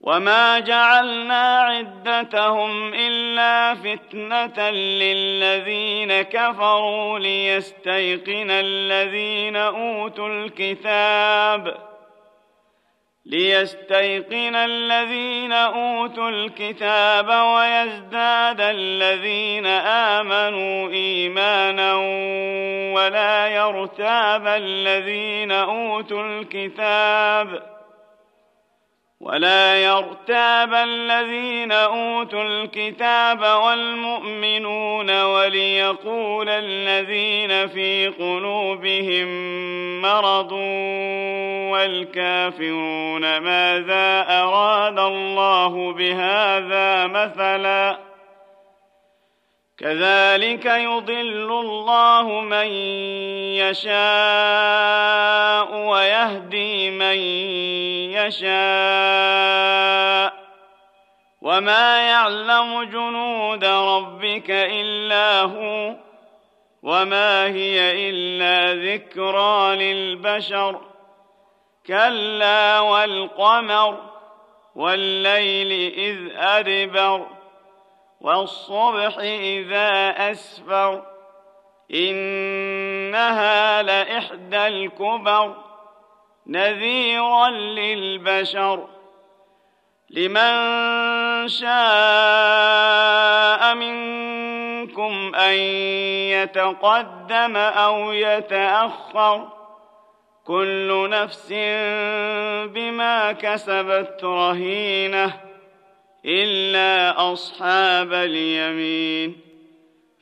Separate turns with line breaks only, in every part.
وما جعلنا عدتهم إلا فتنة للذين كفروا ليستيقن الذين أوتوا الكتاب ليستيقن الذين أوتوا الكتاب ويزداد الذين آمنوا إيمانا ولا يرتاب الذين أوتوا الكتاب ۖ ولا يرتاب الذين اوتوا الكتاب والمؤمنون وليقول الذين في قلوبهم مرض والكافرون ماذا اراد الله بهذا مثلا كذلك يضل الله من يشاء ويهدي من يشاء وما يعلم جنود ربك إلا هو وما هي إلا ذكرى للبشر كلا والقمر والليل إذ أدبر والصبح إذا أسفر إنها لإحدى الكبر نذيرا للبشر لمن شاء منكم ان يتقدم او يتاخر كل نفس بما كسبت رهينه الا اصحاب اليمين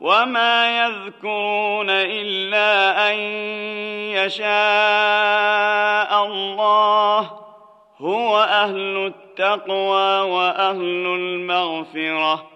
وما يذكرون إلا أن يشاء الله هو أهل التقوى وأهل المغفره